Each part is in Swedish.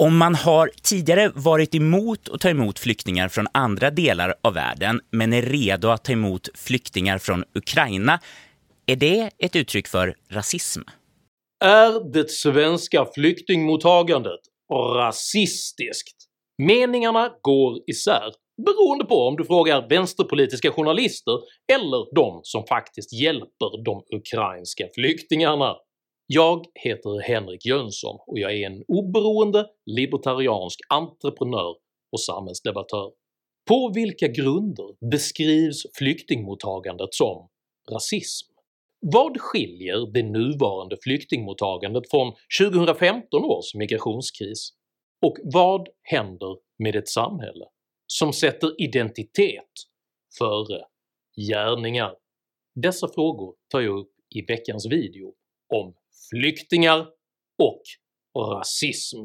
Om man har tidigare varit emot att ta emot flyktingar från andra delar av världen men är redo att ta emot flyktingar från Ukraina, är det ett uttryck för rasism? Är det svenska flyktingmottagandet rasistiskt? Meningarna går isär beroende på om du frågar vänsterpolitiska journalister eller de som faktiskt hjälper de ukrainska flyktingarna. Jag heter Henrik Jönsson och jag är en oberoende libertariansk entreprenör och samhällsdebattör. På vilka grunder beskrivs flyktingmottagandet som rasism? Vad skiljer det nuvarande flyktingmottagandet från 2015 års migrationskris? Och vad händer med ett samhälle som sätter identitet före gärningar? Dessa frågor tar jag upp i veckans video om flyktingar och rasism.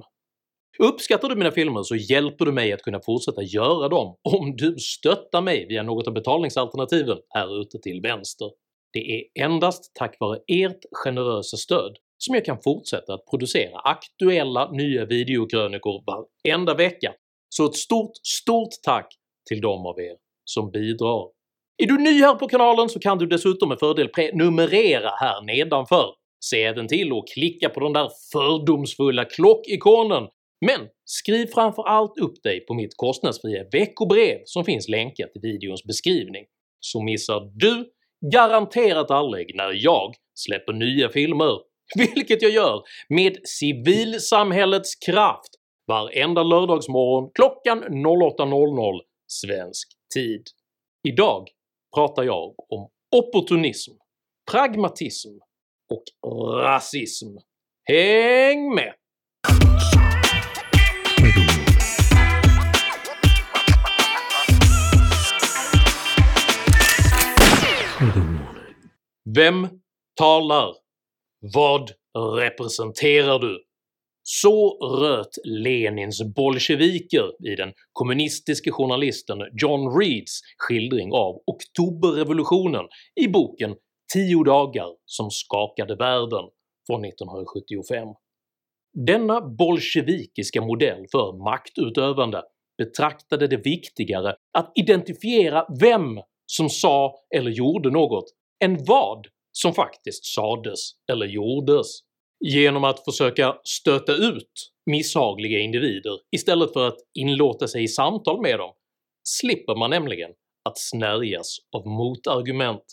Uppskattar du mina filmer så hjälper du mig att kunna fortsätta göra dem om du stöttar mig via något av betalningsalternativen här ute till vänster. Det är endast tack vare ert generösa stöd som jag kan fortsätta att producera aktuella nya videokrönikor varenda vecka, så ett stort STORT tack till de av er som bidrar. Är du ny här på kanalen så kan du dessutom med fördel prenumerera här nedanför. Se även till att klicka på den där fördomsfulla klockikonen, men skriv framför allt upp dig på mitt kostnadsfria veckobrev som finns länkat i videons beskrivning, så missar du garanterat aldrig när jag släpper nya filmer, vilket jag gör med civilsamhällets kraft varenda lördagsmorgon klockan 08.00 svensk tid. Idag pratar jag om opportunism, pragmatism och rasism. Häng med! Vem talar? Vad representerar du? Så röt Lenins bolsjeviker i den kommunistiske journalisten John Reeds skildring av oktoberrevolutionen i boken “10 dagar som skakade världen” från 1975. Denna bolsjevikiska modell för maktutövande betraktade det viktigare att identifiera vem som sa eller gjorde något än vad som faktiskt sades eller gjordes genom att försöka stöta ut misshagliga individer istället för att inlåta sig i samtal med dem slipper man nämligen att snärjas av motargument.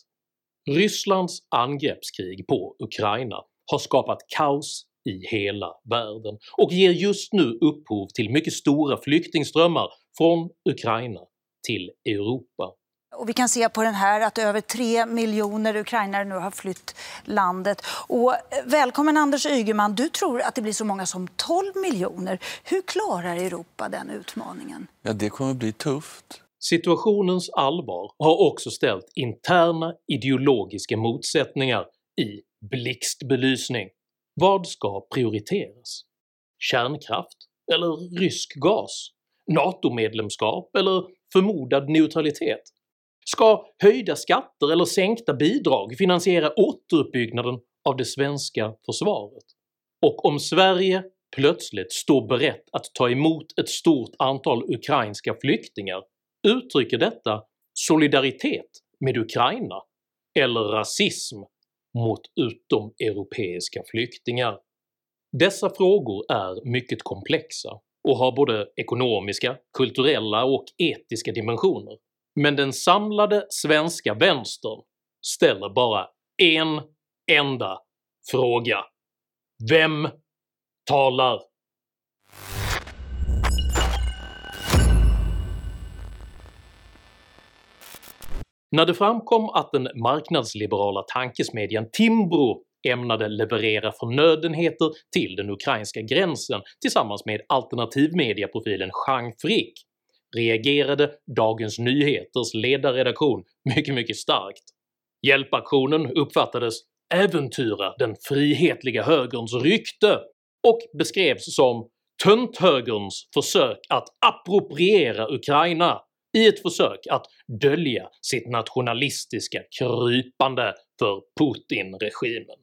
Rysslands angreppskrig på Ukraina har skapat kaos i hela världen och ger just nu upphov till mycket stora flyktingströmmar från Ukraina till Europa. Och vi kan se på den här att över 3 miljoner ukrainare nu har flytt landet. Och välkommen Anders Ygeman, du tror att det blir så många som 12 miljoner. Hur klarar Europa den utmaningen? Ja, det kommer bli tufft. Situationens allvar har också ställt interna ideologiska motsättningar i blixtbelysning. Vad ska prioriteras? Kärnkraft eller rysk gas? NATO-medlemskap eller förmodad neutralitet? Ska höjda skatter eller sänkta bidrag finansiera återuppbyggnaden av det svenska försvaret? Och om Sverige plötsligt står berett att ta emot ett stort antal ukrainska flyktingar, uttrycker detta solidaritet med Ukraina eller rasism mot utomeuropeiska flyktingar? Dessa frågor är mycket komplexa och har både ekonomiska, kulturella och etiska dimensioner men den samlade svenska vänstern ställer bara en enda fråga. Vem talar? När det framkom att den marknadsliberala tankesmedjan Timbro ämnade leverera förnödenheter till den ukrainska gränsen tillsammans med alternativmediaprofilen Jean Frick reagerade Dagens Nyheters ledarredaktion mycket, mycket starkt. Hjälpaktionen uppfattades äventyra den frihetliga högerns rykte och beskrevs som “tönthögerns försök att appropriera Ukraina” i ett försök att dölja sitt nationalistiska krypande för Putin-regimen.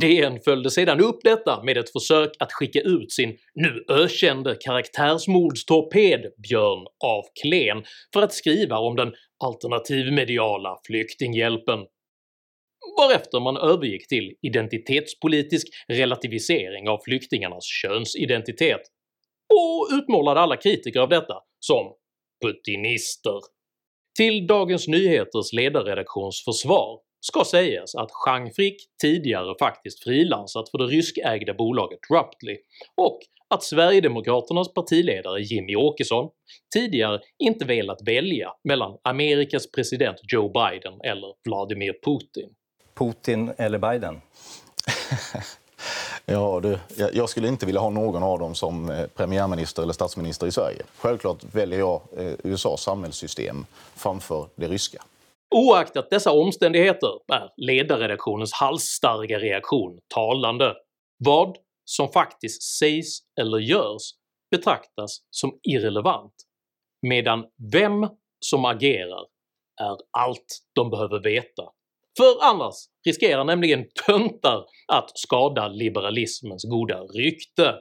DN följde sedan upp detta med ett försök att skicka ut sin nu ökände karaktärsmordstorped Björn af Kleen för att skriva om den alternativmediala flyktinghjälpen, varefter man övergick till identitetspolitisk relativisering av flyktingarnas könsidentitet och utmålade alla kritiker av detta som “putinister”. Till Dagens Nyheters ledarredaktions försvar ska sägas att Chang Frick tidigare faktiskt frilansat för det ryskägda bolaget Ruptly och att Sverigedemokraternas partiledare Jimmy Åkesson tidigare inte velat välja mellan Amerikas president Joe Biden eller Vladimir Putin. Putin eller Biden? Ja, du, jag skulle inte vilja ha någon av dem som eh, premiärminister eller statsminister i Sverige. Självklart väljer jag eh, USAs samhällssystem framför det ryska. Oaktat dessa omständigheter är ledarredaktionens halsstarriga reaktion talande. Vad som faktiskt sägs eller görs betraktas som irrelevant, medan vem som agerar är allt de behöver veta. För annars riskerar nämligen töntar att skada liberalismens goda rykte.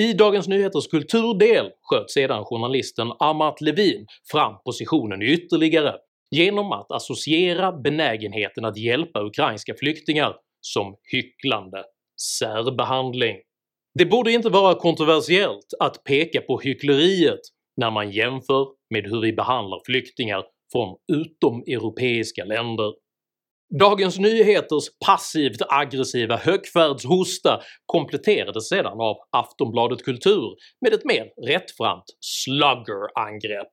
I Dagens Nyheters kulturdel sköt sedan journalisten Amat Levin fram positionen ytterligare genom att associera benägenheten att hjälpa ukrainska flyktingar som hycklande särbehandling. Det borde inte vara kontroversiellt att peka på hyckleriet när man jämför med hur vi behandlar flyktingar från utomeuropeiska länder. Dagens Nyheters passivt aggressiva högfärdshosta kompletterades sedan av Aftonbladet Kultur med ett mer rättframt slugger-angrepp.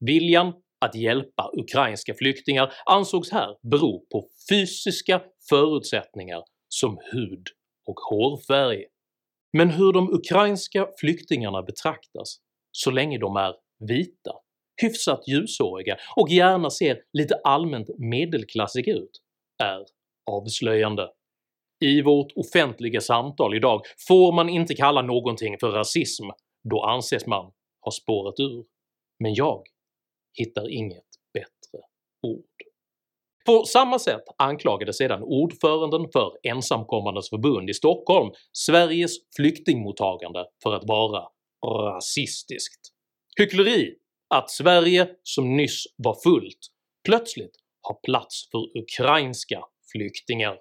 Viljan att hjälpa ukrainska flyktingar ansågs här bero på fysiska förutsättningar som hud och hårfärg. Men hur de ukrainska flyktingarna betraktas så länge de är vita, hyfsat ljushåriga och gärna ser lite allmänt medelklassiga ut är avslöjande. I vårt offentliga samtal idag får man inte kalla någonting för rasism, då anses man ha spårat ur. Men jag hittar inget bättre ord. På samma sätt anklagade sedan ordföranden för Ensamkommandes förbund i Stockholm Sveriges flyktingmottagande för att vara rasistiskt. Hyckleri att Sverige, som nyss var fullt, plötsligt har plats för ukrainska flyktingar.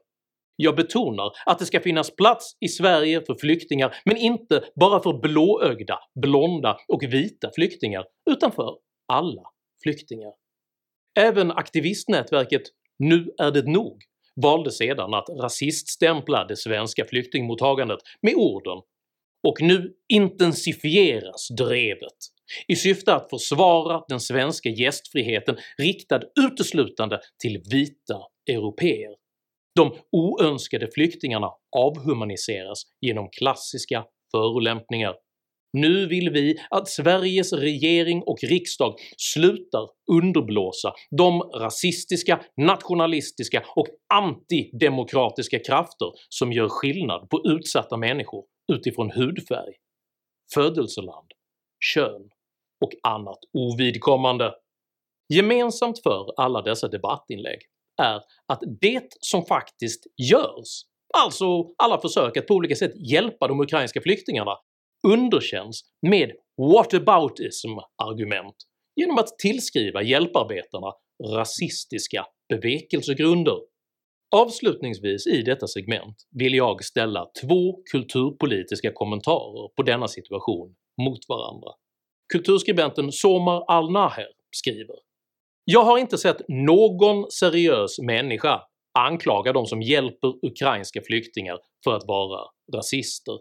Jag betonar att det ska finnas plats i Sverige för flyktingar, men inte bara för blåögda, blonda och vita flyktingar, utan för alla flyktingar. Även aktivistnätverket “Nu är det nog” valde sedan att rasiststämpla det svenska flyktingmottagandet med orden “och nu intensifieras drevet” i syfte att försvara den svenska gästfriheten riktad uteslutande till vita europeer. De oönskade flyktingarna avhumaniseras genom klassiska förolämpningar. Nu vill vi att Sveriges regering och riksdag slutar underblåsa de rasistiska, nationalistiska och antidemokratiska krafter som gör skillnad på utsatta människor utifrån hudfärg, födelseland, kön och annat ovidkommande. Gemensamt för alla dessa debattinlägg är att det som faktiskt görs, alltså alla försök att på olika sätt hjälpa de ukrainska flyktingarna, underkänns med “whataboutism”-argument genom att tillskriva hjälparbetarna rasistiska bevekelsegrunder. Avslutningsvis i detta segment vill jag ställa två kulturpolitiska kommentarer på denna situation mot varandra. Kulturskribenten Somar Al-Naher skriver “Jag har inte sett någon seriös människa anklaga de som hjälper ukrainska flyktingar för att vara rasister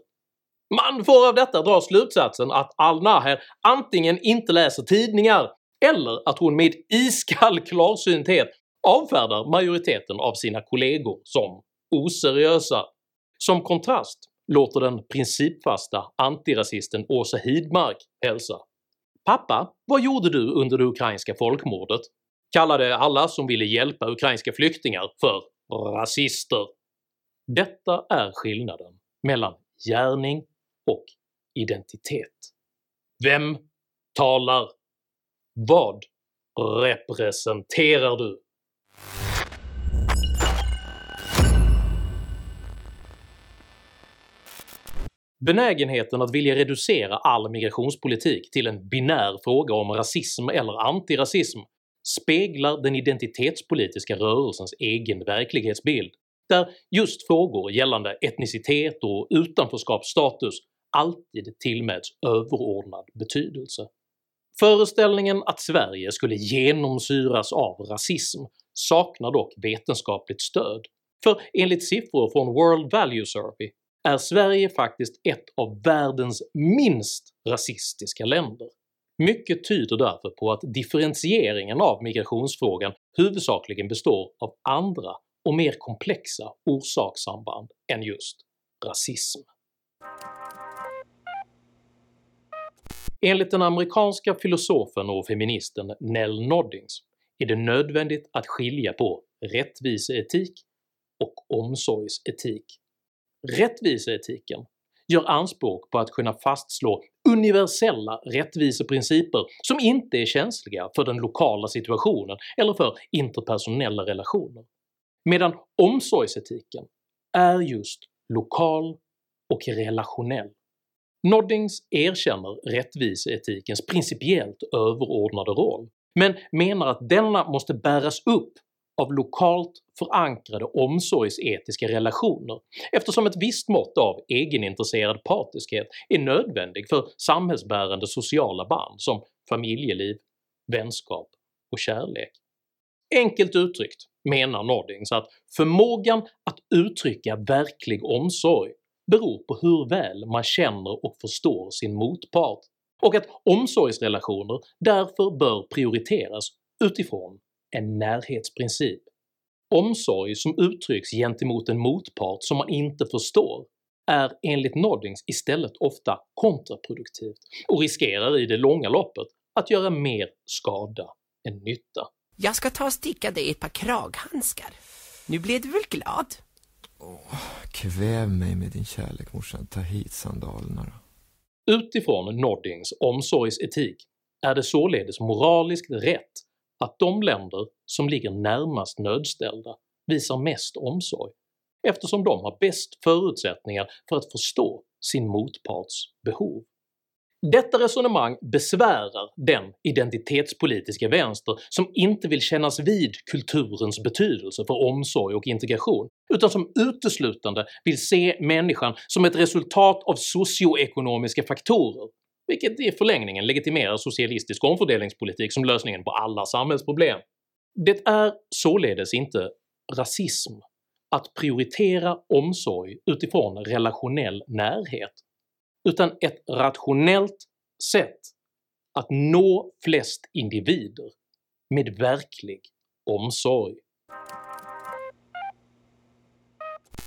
man får av detta dra slutsatsen att Al-Naher antingen inte läser tidningar eller att hon med iskall klarsynthet avfärdar majoriteten av sina kollegor som oseriösa. Som kontrast låter den principfasta antirasisten Åsa Hidmark hälsa “Pappa, vad gjorde du under det ukrainska folkmordet?” kallade alla som ville hjälpa ukrainska flyktingar för rasister. Detta är skillnaden mellan gärning och identitet. Vem talar? Vad representerar du? Benägenheten att vilja reducera all migrationspolitik till en binär fråga om rasism eller antirasism speglar den identitetspolitiska rörelsens egen verklighetsbild, där just frågor gällande etnicitet och utanförskapsstatus alltid tillmäts överordnad betydelse. Föreställningen att Sverige skulle genomsyras av rasism saknar dock vetenskapligt stöd, för enligt siffror från World Value Survey är Sverige faktiskt ett av världens minst rasistiska länder. Mycket tyder därför på att differentieringen av migrationsfrågan huvudsakligen består av andra och mer komplexa orsakssamband än just rasism. Enligt den amerikanska filosofen och feministen Nell Noddings är det nödvändigt att skilja på rättviseetik och omsorgsetik. Rättviseetiken gör anspråk på att kunna fastslå universella rättviseprinciper som inte är känsliga för den lokala situationen eller för interpersonella relationer, medan omsorgsetiken är just lokal och relationell. Noddings erkänner rättviseetikens principiellt överordnade roll, men menar att denna måste bäras upp av lokalt förankrade omsorgsetiska relationer eftersom ett visst mått av egenintresserad partiskhet är nödvändig för samhällsbärande sociala band som familjeliv, vänskap och kärlek. Enkelt uttryckt menar Noddings att förmågan att uttrycka verklig omsorg beror på hur väl man känner och förstår sin motpart, och att omsorgsrelationer därför bör prioriteras utifrån en närhetsprincip. Omsorg som uttrycks gentemot en motpart som man inte förstår är enligt Noddings istället ofta kontraproduktivt och riskerar i det långa loppet att göra mer skada än nytta. Jag ska ta och sticka dig ett par kraghandskar. Nu blev du väl glad? Oh, kväv mig med din kärlek morsan, ta hit sandalerna då. Utifrån Noddings omsorgsetik är det således moraliskt rätt att de länder som ligger närmast nödställda visar mest omsorg eftersom de har bäst förutsättningar för att förstå sin motparts behov. Detta resonemang besvärar den identitetspolitiska vänster som inte vill kännas vid kulturens betydelse för omsorg och integration, utan som uteslutande vill se människan som ett resultat av socioekonomiska faktorer, vilket i förlängningen legitimerar socialistisk omfördelningspolitik som lösningen på alla samhällsproblem. Det är således inte rasism att prioritera omsorg utifrån relationell närhet utan ett rationellt sätt att nå flest individer med verklig omsorg.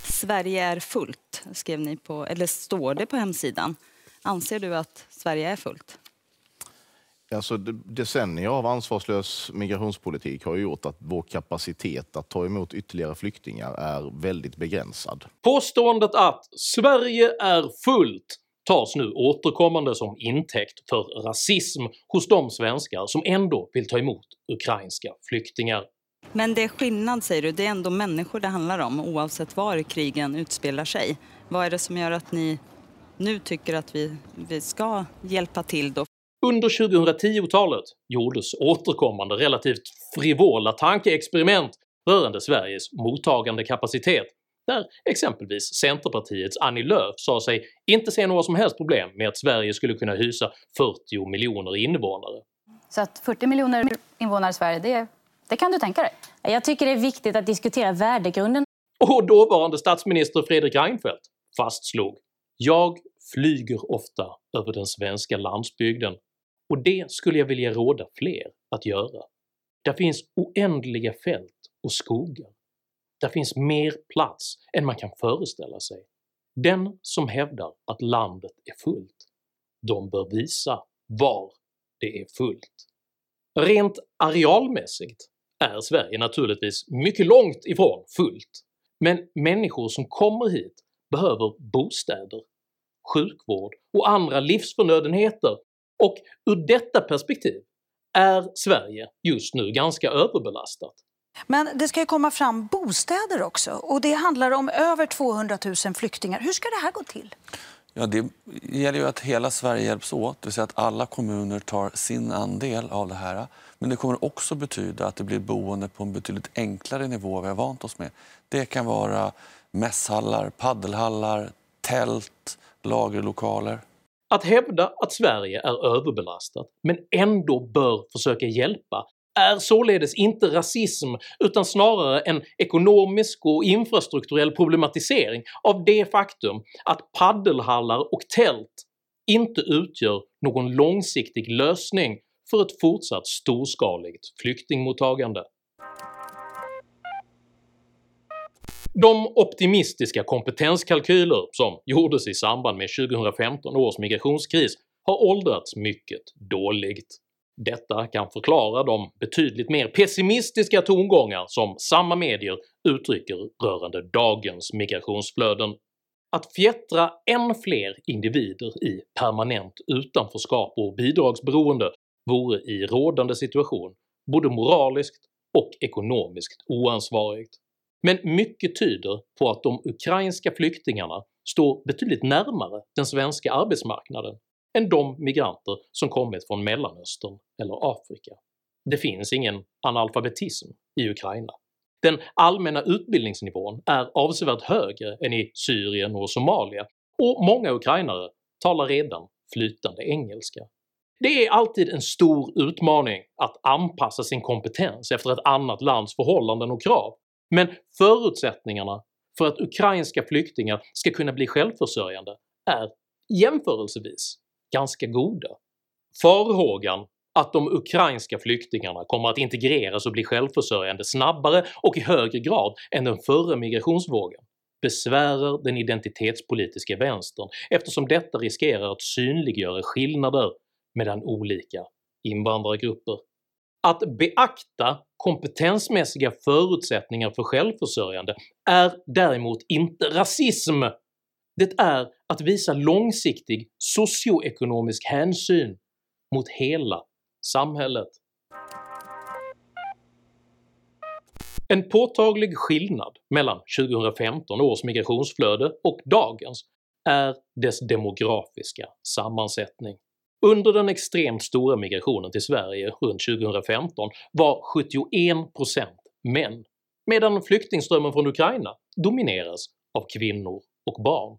Sverige är fullt, skrev ni på, eller står det på hemsidan. Anser du att Sverige är fullt? Alltså, decennier av ansvarslös migrationspolitik har gjort att vår kapacitet att ta emot ytterligare flyktingar är väldigt begränsad. Påståendet att “Sverige är fullt” tas nu återkommande som intäkt för rasism hos de svenskar som ändå vill ta emot ukrainska flyktingar. Men det är skillnad säger du, det är ändå människor det handlar om oavsett var krigen utspelar sig. Vad är det som gör att ni nu tycker att vi, vi ska hjälpa till då? Under 2010-talet gjordes återkommande relativt frivola tankeexperiment rörande Sveriges mottagandekapacitet där exempelvis Centerpartiets Annie Lööf sa sig inte se några som helst problem med att Sverige skulle kunna hysa 40 miljoner invånare. Så att 40 miljoner invånare i Sverige, det, det kan du tänka dig? Jag tycker det är viktigt att diskutera värdegrunden. Och dåvarande statsminister Fredrik Reinfeldt fastslog “Jag flyger ofta över den svenska landsbygden och det skulle jag vilja råda fler att göra. Där finns oändliga fält och skogar där finns mer plats än man kan föreställa sig. Den som hävdar att landet är fullt, de bör visa var det är fullt. Rent arealmässigt är Sverige naturligtvis mycket långt ifrån fullt, men människor som kommer hit behöver bostäder, sjukvård och andra livsförnödenheter och ur detta perspektiv är Sverige just nu ganska överbelastat. Men det ska ju komma fram bostäder också och det handlar om över 200 000 flyktingar. Hur ska det här gå till? Ja, det gäller ju att hela Sverige hjälps åt, det vill säga att alla kommuner tar sin andel av det här. Men det kommer också betyda att det blir boende på en betydligt enklare nivå än vi har vant oss med. Det kan vara mässhallar, paddelhallar, tält, lagerlokaler. Att hävda att Sverige är överbelastat, men ändå bör försöka hjälpa, är således inte rasism utan snarare en ekonomisk och infrastrukturell problematisering av det faktum att paddelhallar och tält inte utgör någon långsiktig lösning för ett fortsatt storskaligt flyktingmottagande. De optimistiska kompetenskalkyler som gjordes i samband med 2015 års migrationskris har åldrats mycket dåligt. Detta kan förklara de betydligt mer pessimistiska tongångar som samma medier uttrycker rörande dagens migrationsflöden. Att fjättra än fler individer i permanent utanförskap och bidragsberoende vore i rådande situation både moraliskt och ekonomiskt oansvarigt. Men mycket tyder på att de ukrainska flyktingarna står betydligt närmare den svenska arbetsmarknaden än de migranter som kommit från Mellanöstern eller Afrika. Det finns ingen analfabetism i Ukraina. Den allmänna utbildningsnivån är avsevärt högre än i Syrien och Somalia, och många ukrainare talar redan flytande engelska. Det är alltid en stor utmaning att anpassa sin kompetens efter ett annat lands förhållanden och krav, men förutsättningarna för att ukrainska flyktingar ska kunna bli självförsörjande är jämförelsevis ganska goda. Farhågan att de ukrainska flyktingarna kommer att integreras och bli självförsörjande snabbare och i högre grad än den förra migrationsvågen besvärar den identitetspolitiska vänstern eftersom detta riskerar att synliggöra skillnader mellan olika invandrargrupper. Att beakta kompetensmässiga förutsättningar för självförsörjande är däremot inte rasism, det är att visa långsiktig socioekonomisk hänsyn mot hela samhället. En påtaglig skillnad mellan 2015 års migrationsflöde och dagens är dess demografiska sammansättning. Under den extremt stora migrationen till Sverige runt 2015 var 71% män, medan flyktingströmmen från Ukraina domineras av kvinnor och barn.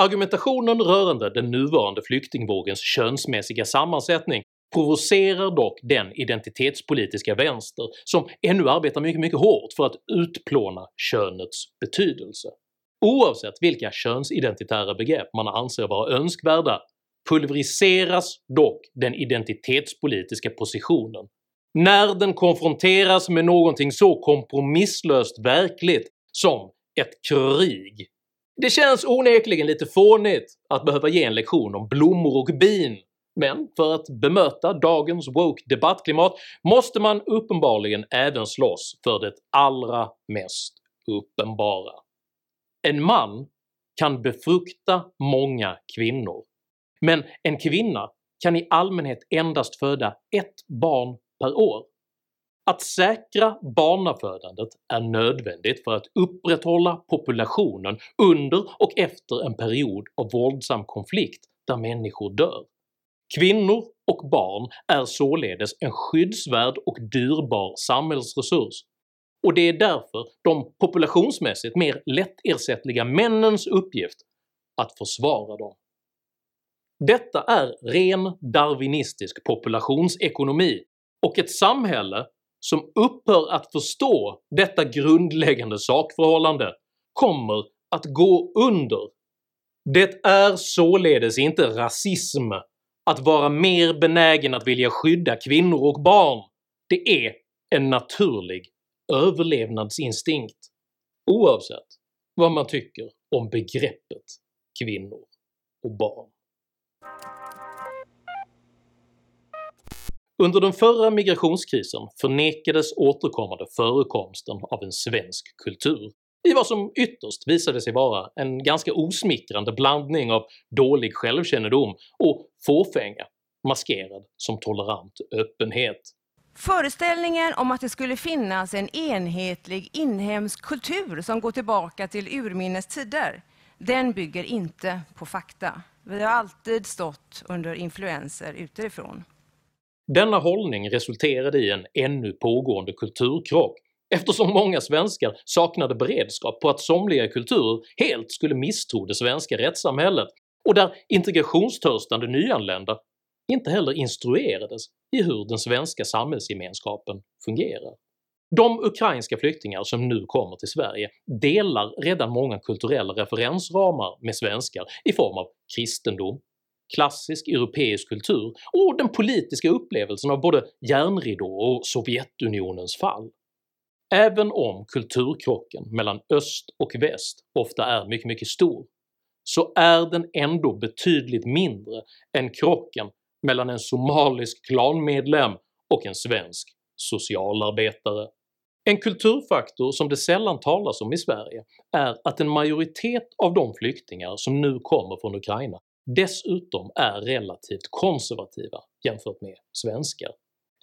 Argumentationen rörande den nuvarande flyktingvågens könsmässiga sammansättning provocerar dock den identitetspolitiska vänster som ännu arbetar mycket, mycket hårt för att utplåna könets betydelse. Oavsett vilka könsidentitära begrepp man anser vara önskvärda pulveriseras dock den identitetspolitiska positionen när den konfronteras med någonting så kompromisslöst verkligt som ett krig. Det känns onekligen lite fånigt att behöva ge en lektion om blommor och bin, men för att bemöta dagens woke debattklimat måste man uppenbarligen även slåss för det allra mest uppenbara. En man kan befrukta många kvinnor, men en kvinna kan i allmänhet endast föda ett barn per år. Att säkra barnafödandet är nödvändigt för att upprätthålla populationen under och efter en period av våldsam konflikt där människor dör. Kvinnor och barn är således en skyddsvärd och dyrbar samhällsresurs, och det är därför de populationsmässigt mer lättersättliga männens uppgift att försvara dem. Detta är ren darwinistisk populationsekonomi och ett samhälle som upphör att förstå detta grundläggande sakförhållande kommer att gå under. Det är således inte rasism att vara mer benägen att vilja skydda kvinnor och barn, det är en naturlig överlevnadsinstinkt oavsett vad man tycker om begreppet kvinnor och barn. Under den förra migrationskrisen förnekades återkommande förekomsten av en svensk kultur i vad som ytterst visade sig vara en ganska osmickrande blandning av dålig självkännedom och fåfänga maskerad som tolerant öppenhet. Föreställningen om att det skulle finnas en enhetlig inhemsk kultur som går tillbaka till urminnes tider, den bygger inte på fakta. Vi har alltid stått under influenser utifrån. Denna hållning resulterade i en ännu pågående kulturkrock eftersom många svenskar saknade beredskap på att somliga kulturer helt skulle misstro det svenska rättssamhället och där integrationstörstande nyanlända inte heller instruerades i hur den svenska samhällsgemenskapen fungerar. De ukrainska flyktingar som nu kommer till Sverige delar redan många kulturella referensramar med svenskar i form av kristendom, klassisk europeisk kultur och den politiska upplevelsen av både järnridå och Sovjetunionens fall. Även om kulturkrocken mellan öst och väst ofta är mycket, mycket stor, så är den ändå betydligt mindre än krocken mellan en somalisk klanmedlem och en svensk socialarbetare. En kulturfaktor som det sällan talas om i Sverige är att en majoritet av de flyktingar som nu kommer från Ukraina dessutom är relativt konservativa jämfört med svenskar.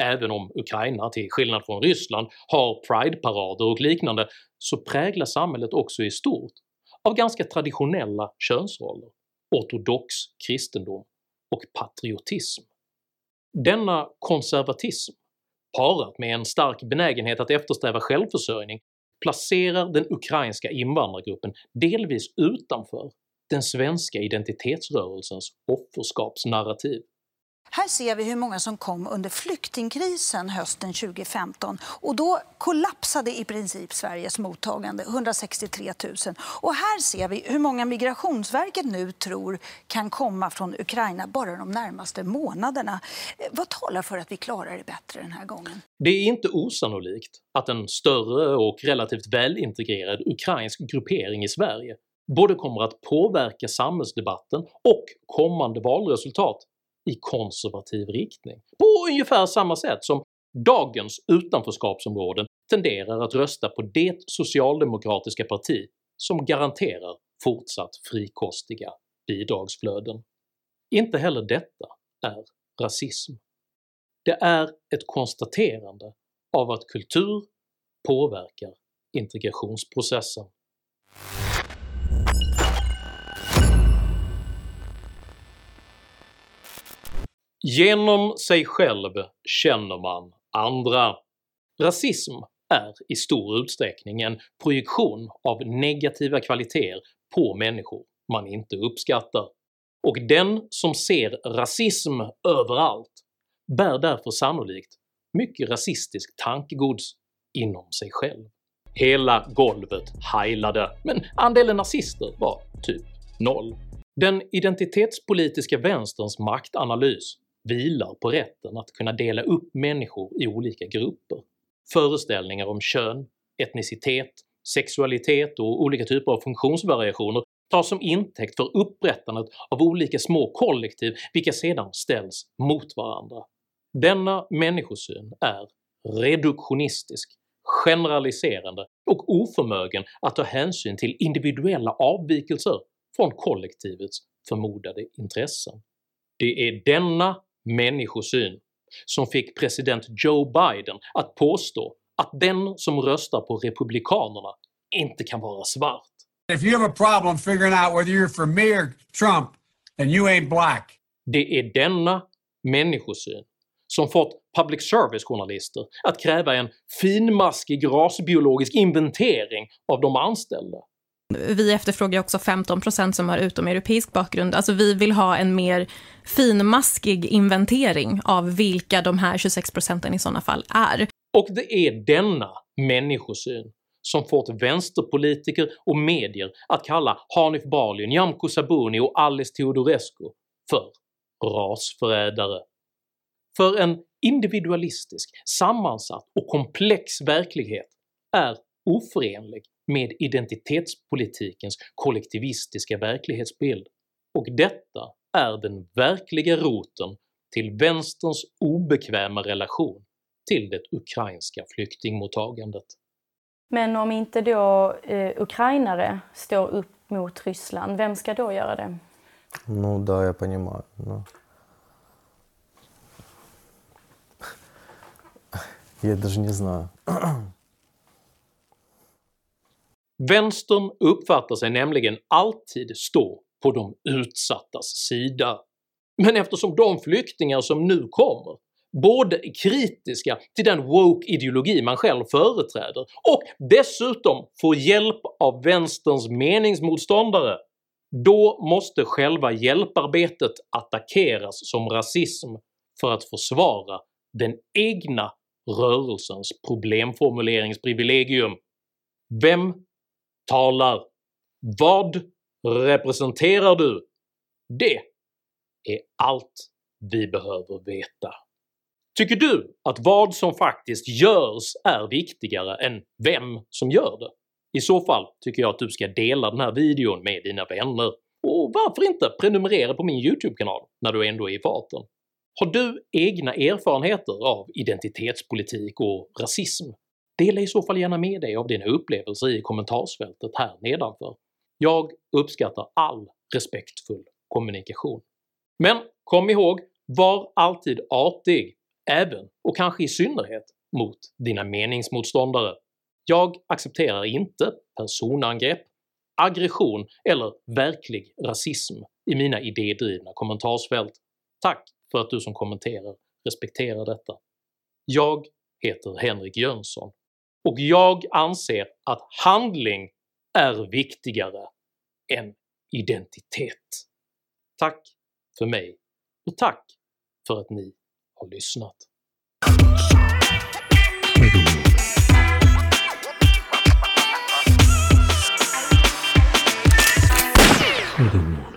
Även om Ukraina, till skillnad från Ryssland, har prideparader och liknande så präglas samhället också i stort av ganska traditionella könsroller, ortodox kristendom och patriotism. Denna konservatism, parat med en stark benägenhet att eftersträva självförsörjning, placerar den ukrainska invandrargruppen delvis utanför den svenska identitetsrörelsens offerskapsnarrativ. Här ser vi hur många som kom under flyktingkrisen hösten 2015 och då kollapsade i princip Sveriges mottagande, 163 000. Och här ser vi hur många Migrationsverket nu tror kan komma från Ukraina bara de närmaste månaderna. Vad talar för att vi klarar det bättre den här gången? Det är inte osannolikt att en större och relativt välintegrerad ukrainsk gruppering i Sverige både kommer att påverka samhällsdebatten och kommande valresultat i konservativ riktning, på ungefär samma sätt som dagens utanförskapsområden tenderar att rösta på det socialdemokratiska parti som garanterar fortsatt frikostiga bidragsflöden. Inte heller detta är rasism. Det är ett konstaterande av att kultur påverkar integrationsprocessen. Genom sig själv känner man andra. Rasism är i stor utsträckning en projektion av negativa kvaliteter på människor man inte uppskattar, och den som ser rasism överallt bär därför sannolikt mycket rasistiskt tankegods inom sig själv. Hela golvet heilade, men andelen nazister var typ noll. Den identitetspolitiska vänsterns maktanalys vilar på rätten att kunna dela upp människor i olika grupper. Föreställningar om kön, etnicitet, sexualitet och olika typer av funktionsvariationer tas som intäkt för upprättandet av olika små kollektiv vilka sedan ställs mot varandra. Denna människosyn är reduktionistisk, generaliserande och oförmögen att ta hänsyn till individuella avvikelser från kollektivets förmodade intressen. Det är denna människosyn som fick president Joe Biden att påstå att den som röstar på republikanerna inte kan vara svart. If you have a problem figuring out whether you're for me or Trump, then you ain't black. Det är denna människosyn som fått public service-journalister att kräva en finmaskig rasbiologisk inventering av de anställda. Vi efterfrågar också 15 procent som har utomeuropeisk bakgrund. Alltså vi vill ha en mer finmaskig inventering av vilka de här 26 procenten i sådana fall är. Och det är denna människosyn som fått vänsterpolitiker och medier att kalla Hanif Bali, Nyamko Sabuni och Alice Teodorescu för rasförrädare. För en individualistisk, sammansatt och komplex verklighet är oförenlig med identitetspolitikens kollektivistiska verklighetsbild, och detta är den verkliga roten till vänsterns obekväma relation till det ukrainska flyktingmottagandet. Men om inte då eh, ukrainare står upp mot Ryssland, vem ska då göra det? Ну да, я понимаю. Но... Я даже не знаю. Vänstern uppfattar sig nämligen alltid stå på de utsattas sida. Men eftersom de flyktingar som nu kommer både är kritiska till den woke-ideologi man själv företräder och dessutom får hjälp av vänsterns meningsmotståndare, då måste själva hjälparbetet attackeras som rasism för att försvara den egna rörelsens problemformuleringsprivilegium. Vem talar? Vad representerar du? Det är allt vi behöver veta. Tycker du att vad som faktiskt görs är viktigare än vem som gör det? I så fall tycker jag att du ska dela den här videon med dina vänner, och varför inte prenumerera på min YouTube-kanal när du ändå är i farten? Har du egna erfarenheter av identitetspolitik och rasism? Dela i så fall gärna med dig av dina upplevelser i kommentarsfältet här nedanför. Jag uppskattar all respektfull kommunikation. Men kom ihåg, var alltid artig, även och kanske i synnerhet mot dina meningsmotståndare. Jag accepterar inte personangrepp, aggression eller verklig rasism i mina idédrivna kommentarsfält. Tack för att du som kommenterar respekterar detta. Jag heter Henrik Jönsson, och jag anser att handling är viktigare än identitet. Tack för mig, och tack för att ni har lyssnat. Mm.